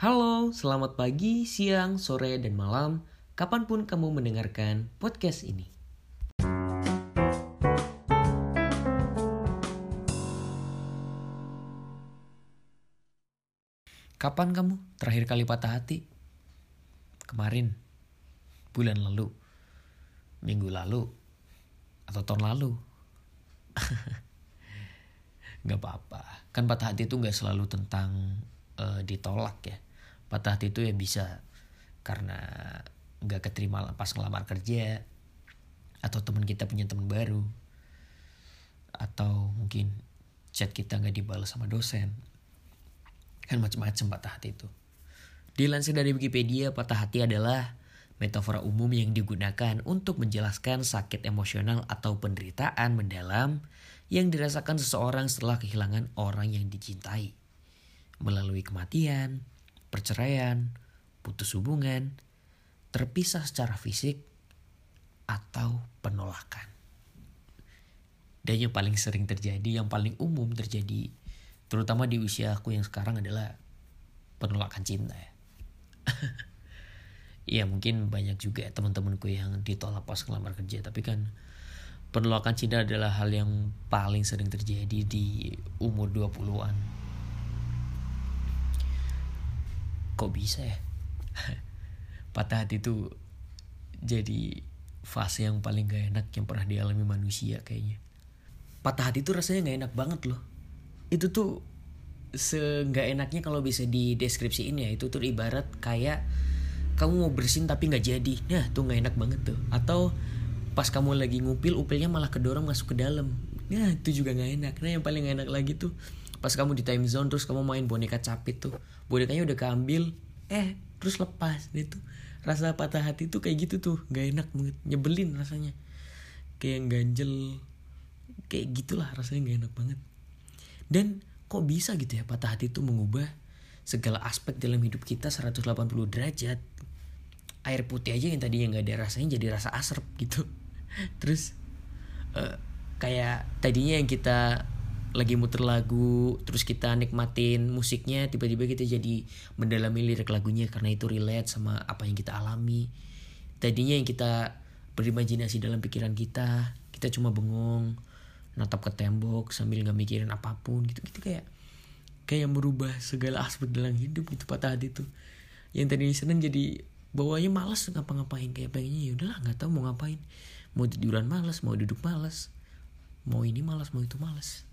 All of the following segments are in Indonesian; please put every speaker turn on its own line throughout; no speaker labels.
Halo, selamat pagi, siang, sore, dan malam, kapan pun kamu mendengarkan podcast ini. Kapan kamu terakhir kali patah hati? Kemarin, bulan lalu, minggu lalu, atau tahun lalu? Gak apa-apa, kan patah hati itu gak selalu tentang uh, ditolak ya. Patah hati itu ya bisa karena nggak keterima pas ngelamar kerja atau teman kita punya teman baru atau mungkin chat kita nggak dibalas sama dosen. Kan macam-macam patah hati itu. Dilansir dari Wikipedia patah hati adalah metafora umum yang digunakan untuk menjelaskan sakit emosional atau penderitaan mendalam yang dirasakan seseorang setelah kehilangan orang yang dicintai melalui kematian, perceraian, putus hubungan, terpisah secara fisik, atau penolakan. Dan yang paling sering terjadi, yang paling umum terjadi, terutama di usia aku yang sekarang adalah penolakan cinta ya. Iya mungkin banyak juga teman-temanku yang ditolak pas ngelamar kerja, tapi kan penolakan cinta adalah hal yang paling sering terjadi di umur 20-an kok bisa ya? Patah hati itu jadi fase yang paling gak enak yang pernah dialami manusia kayaknya. Patah hati itu rasanya gak enak banget loh. Itu tuh se nggak enaknya kalau bisa dideskripsiin ya. Itu tuh ibarat kayak kamu mau bersin tapi nggak jadi. Nah tuh nggak enak banget tuh. Atau pas kamu lagi ngupil upilnya malah kedorong masuk ke dalam. Nah itu juga nggak enak. Nah yang paling gak enak lagi tuh pas kamu di time zone terus kamu main boneka capit tuh bonekanya udah keambil eh terus lepas itu rasa patah hati tuh kayak gitu tuh gak enak banget nyebelin rasanya. Kayak ganjel kayak gitulah rasanya gak enak banget. Dan kok bisa gitu ya patah hati tuh mengubah segala aspek dalam hidup kita 180 derajat. Air putih aja yang tadinya nggak ada rasanya jadi rasa asrep gitu. Terus uh, kayak tadinya yang kita lagi muter lagu terus kita nikmatin musiknya tiba-tiba kita jadi mendalami lirik lagunya karena itu relate sama apa yang kita alami. Tadinya yang kita berimajinasi dalam pikiran kita kita cuma bengong natap ke tembok sambil nggak mikirin apa pun gitu. Gitu kayak kayak merubah segala aspek dalam hidup gitu patah hati tuh. Yang tadi seneng jadi bawanya malas ngapa-ngapain kayak pengennya ya udahlah nggak tahu mau ngapain. Mau tiduran malas mau duduk malas mau ini malas mau itu malas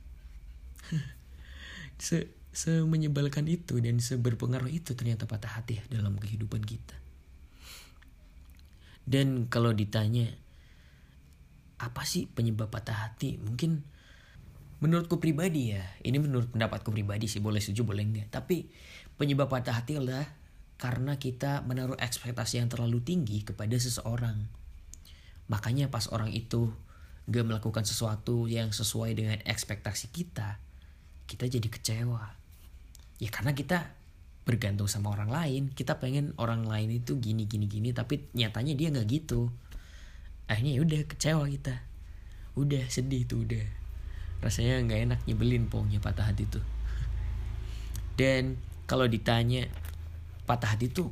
se semenyebalkan itu dan seberpengaruh itu ternyata patah hati ya dalam kehidupan kita. Dan kalau ditanya apa sih penyebab patah hati? Mungkin menurutku pribadi ya, ini menurut pendapatku pribadi sih boleh setuju boleh enggak. Tapi penyebab patah hati adalah karena kita menaruh ekspektasi yang terlalu tinggi kepada seseorang. Makanya pas orang itu gak melakukan sesuatu yang sesuai dengan ekspektasi kita, kita jadi kecewa. Ya karena kita bergantung sama orang lain. Kita pengen orang lain itu gini gini gini tapi nyatanya dia nggak gitu. Akhirnya ya udah kecewa kita. Udah sedih tuh udah. Rasanya nggak enak nyebelin pokoknya patah hati tuh. Dan kalau ditanya patah hati tuh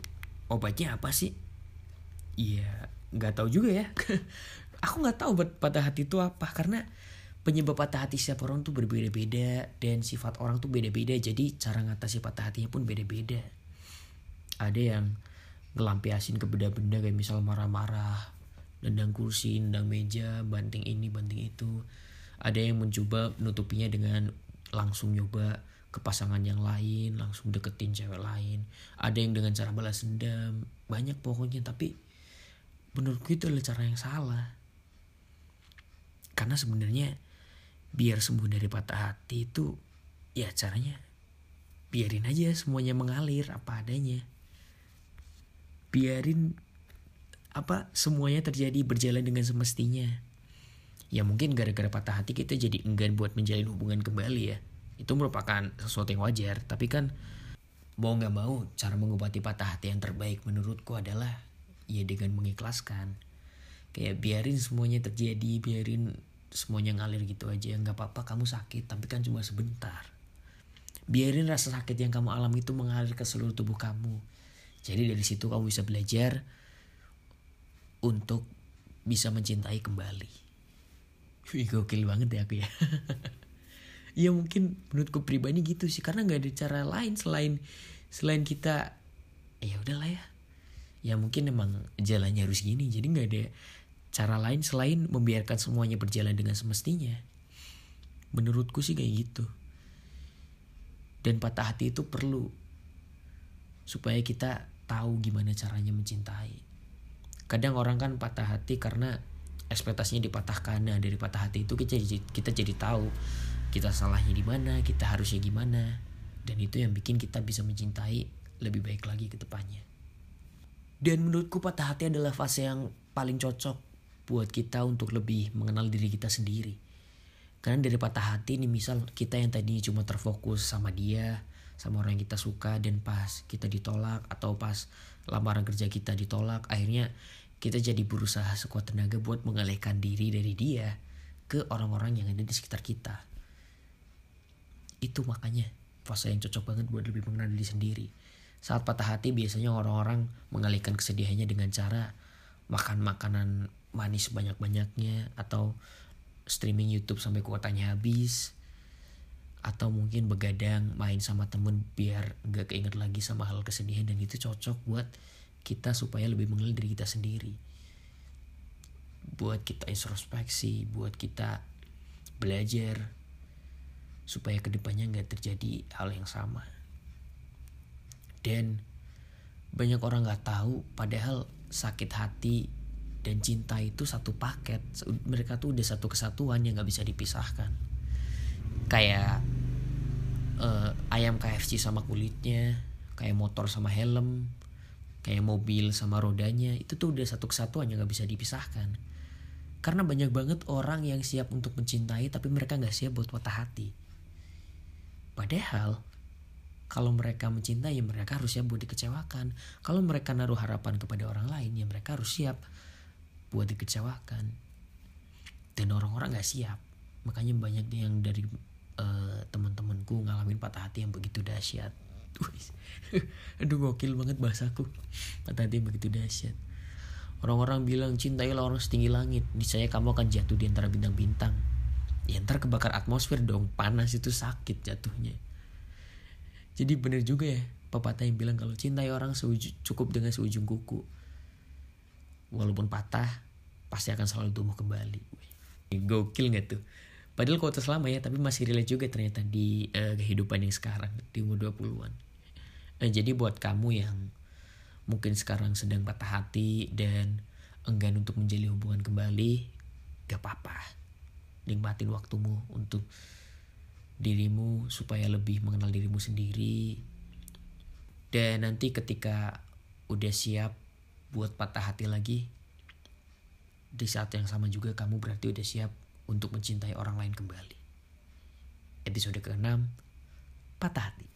obatnya apa sih? Iya nggak tahu juga ya. Aku nggak tahu buat patah hati itu apa karena penyebab patah hati setiap orang tuh berbeda-beda dan sifat orang tuh beda-beda. Jadi cara ngatasi patah hatinya pun beda-beda. Ada yang ngelampiasin ke benda-benda kayak misal marah-marah nendang kursi nendang meja banting ini banting itu. Ada yang mencoba nutupinya dengan langsung nyoba ke pasangan yang lain langsung deketin cewek lain. Ada yang dengan cara balas dendam. Banyak pokoknya tapi menurutku itu adalah cara yang salah. Karena sebenarnya biar sembuh dari patah hati itu ya caranya biarin aja semuanya mengalir apa adanya. Biarin apa semuanya terjadi berjalan dengan semestinya. Ya mungkin gara-gara patah hati kita jadi enggan buat menjalin hubungan kembali ya. Itu merupakan sesuatu yang wajar tapi kan mau nggak mau cara mengobati patah hati yang terbaik menurutku adalah ya dengan mengikhlaskan. Kayak biarin semuanya terjadi biarin semuanya ngalir gitu aja nggak apa-apa kamu sakit tapi kan cuma sebentar Biarin rasa sakit yang kamu alami itu mengalir ke seluruh tubuh kamu. Jadi dari situ kamu bisa belajar untuk bisa mencintai kembali. Wih gokil banget ya aku ya. ya mungkin menurutku pribadi gitu sih karena nggak ada cara lain selain selain kita ya udahlah ya ya mungkin emang jalannya harus gini jadi nggak ada cara lain selain membiarkan semuanya berjalan dengan semestinya menurutku sih kayak gitu. Dan patah hati itu perlu supaya kita tahu gimana caranya mencintai. Kadang orang kan patah hati karena ekspektasinya dipatahkan nah dari patah hati itu kita jadi kita jadi tahu kita salahnya di mana kita harusnya gimana. Dan itu yang bikin kita bisa mencintai lebih baik lagi ke depannya. Dan menurutku patah hati adalah fase yang paling cocok buat kita untuk lebih mengenal diri kita sendiri karena dari patah hati nih misal kita yang tadinya cuma terfokus sama dia sama orang yang kita suka dan pas kita ditolak atau pas lamaran kerja kita ditolak akhirnya kita jadi berusaha sekuat tenaga buat mengalihkan diri dari dia ke orang-orang yang ada di sekitar kita itu makanya fase yang cocok banget buat lebih mengenal diri sendiri. Saat patah hati biasanya orang-orang mengalihkan kesedihannya dengan cara makan makanan manis banyak-banyaknya atau streaming YouTube sampai kuotanya habis. Atau mungkin begadang main sama temen biar nggak keinget lagi sama hal kesedihan dan itu cocok buat kita supaya lebih mengenal diri kita sendiri. Buat kita introspeksi buat kita belajar supaya ke depannya nggak terjadi hal yang sama. Dan banyak orang nggak tahu padahal sakit hati dan cinta itu satu paket. Mereka tuh udah satu kesatuan yang nggak bisa dipisahkan. Kayak uh, ayam KFC sama kulitnya kayak motor sama helm kayak mobil sama rodanya itu tuh udah satu kesatuan yang nggak bisa dipisahkan. Karena banyak banget orang yang siap untuk mencintai tapi mereka nggak siap buat patah hati. Padahal kalau mereka mencintai ya mereka harus siap buat dikecewakan. Kalau mereka naruh harapan kepada orang lain ya mereka harus siap buat dikecewakan. Dan orang-orang gak siap. Makanya banyak yang dari uh, teman-temanku ngalamin patah hati yang begitu dahsyat. Aduh gokil banget bahasaku. Patah hati yang begitu dahsyat. Orang-orang bilang cintailah orang setinggi langit. Niscaya kamu akan jatuh di antara bintang-bintang ya ntar kebakar atmosfer dong panas itu sakit jatuhnya jadi bener juga ya pepatah yang bilang kalau cintai orang cukup dengan seujung kuku walaupun patah pasti akan selalu tumbuh kembali. Gokil gak tuh? Padahal kota selama ya tapi masih relate juga ternyata di uh, kehidupan yang sekarang di umur 20-an uh, jadi buat kamu yang mungkin sekarang sedang patah hati dan enggan untuk menjalin hubungan kembali gak apa-apa. Nikmatin waktumu untuk dirimu supaya lebih mengenal dirimu sendiri. Dan nanti ketika udah siap buat patah hati lagi. Di saat yang sama juga kamu berarti udah siap untuk mencintai orang lain kembali. Episode ke-6 patah hati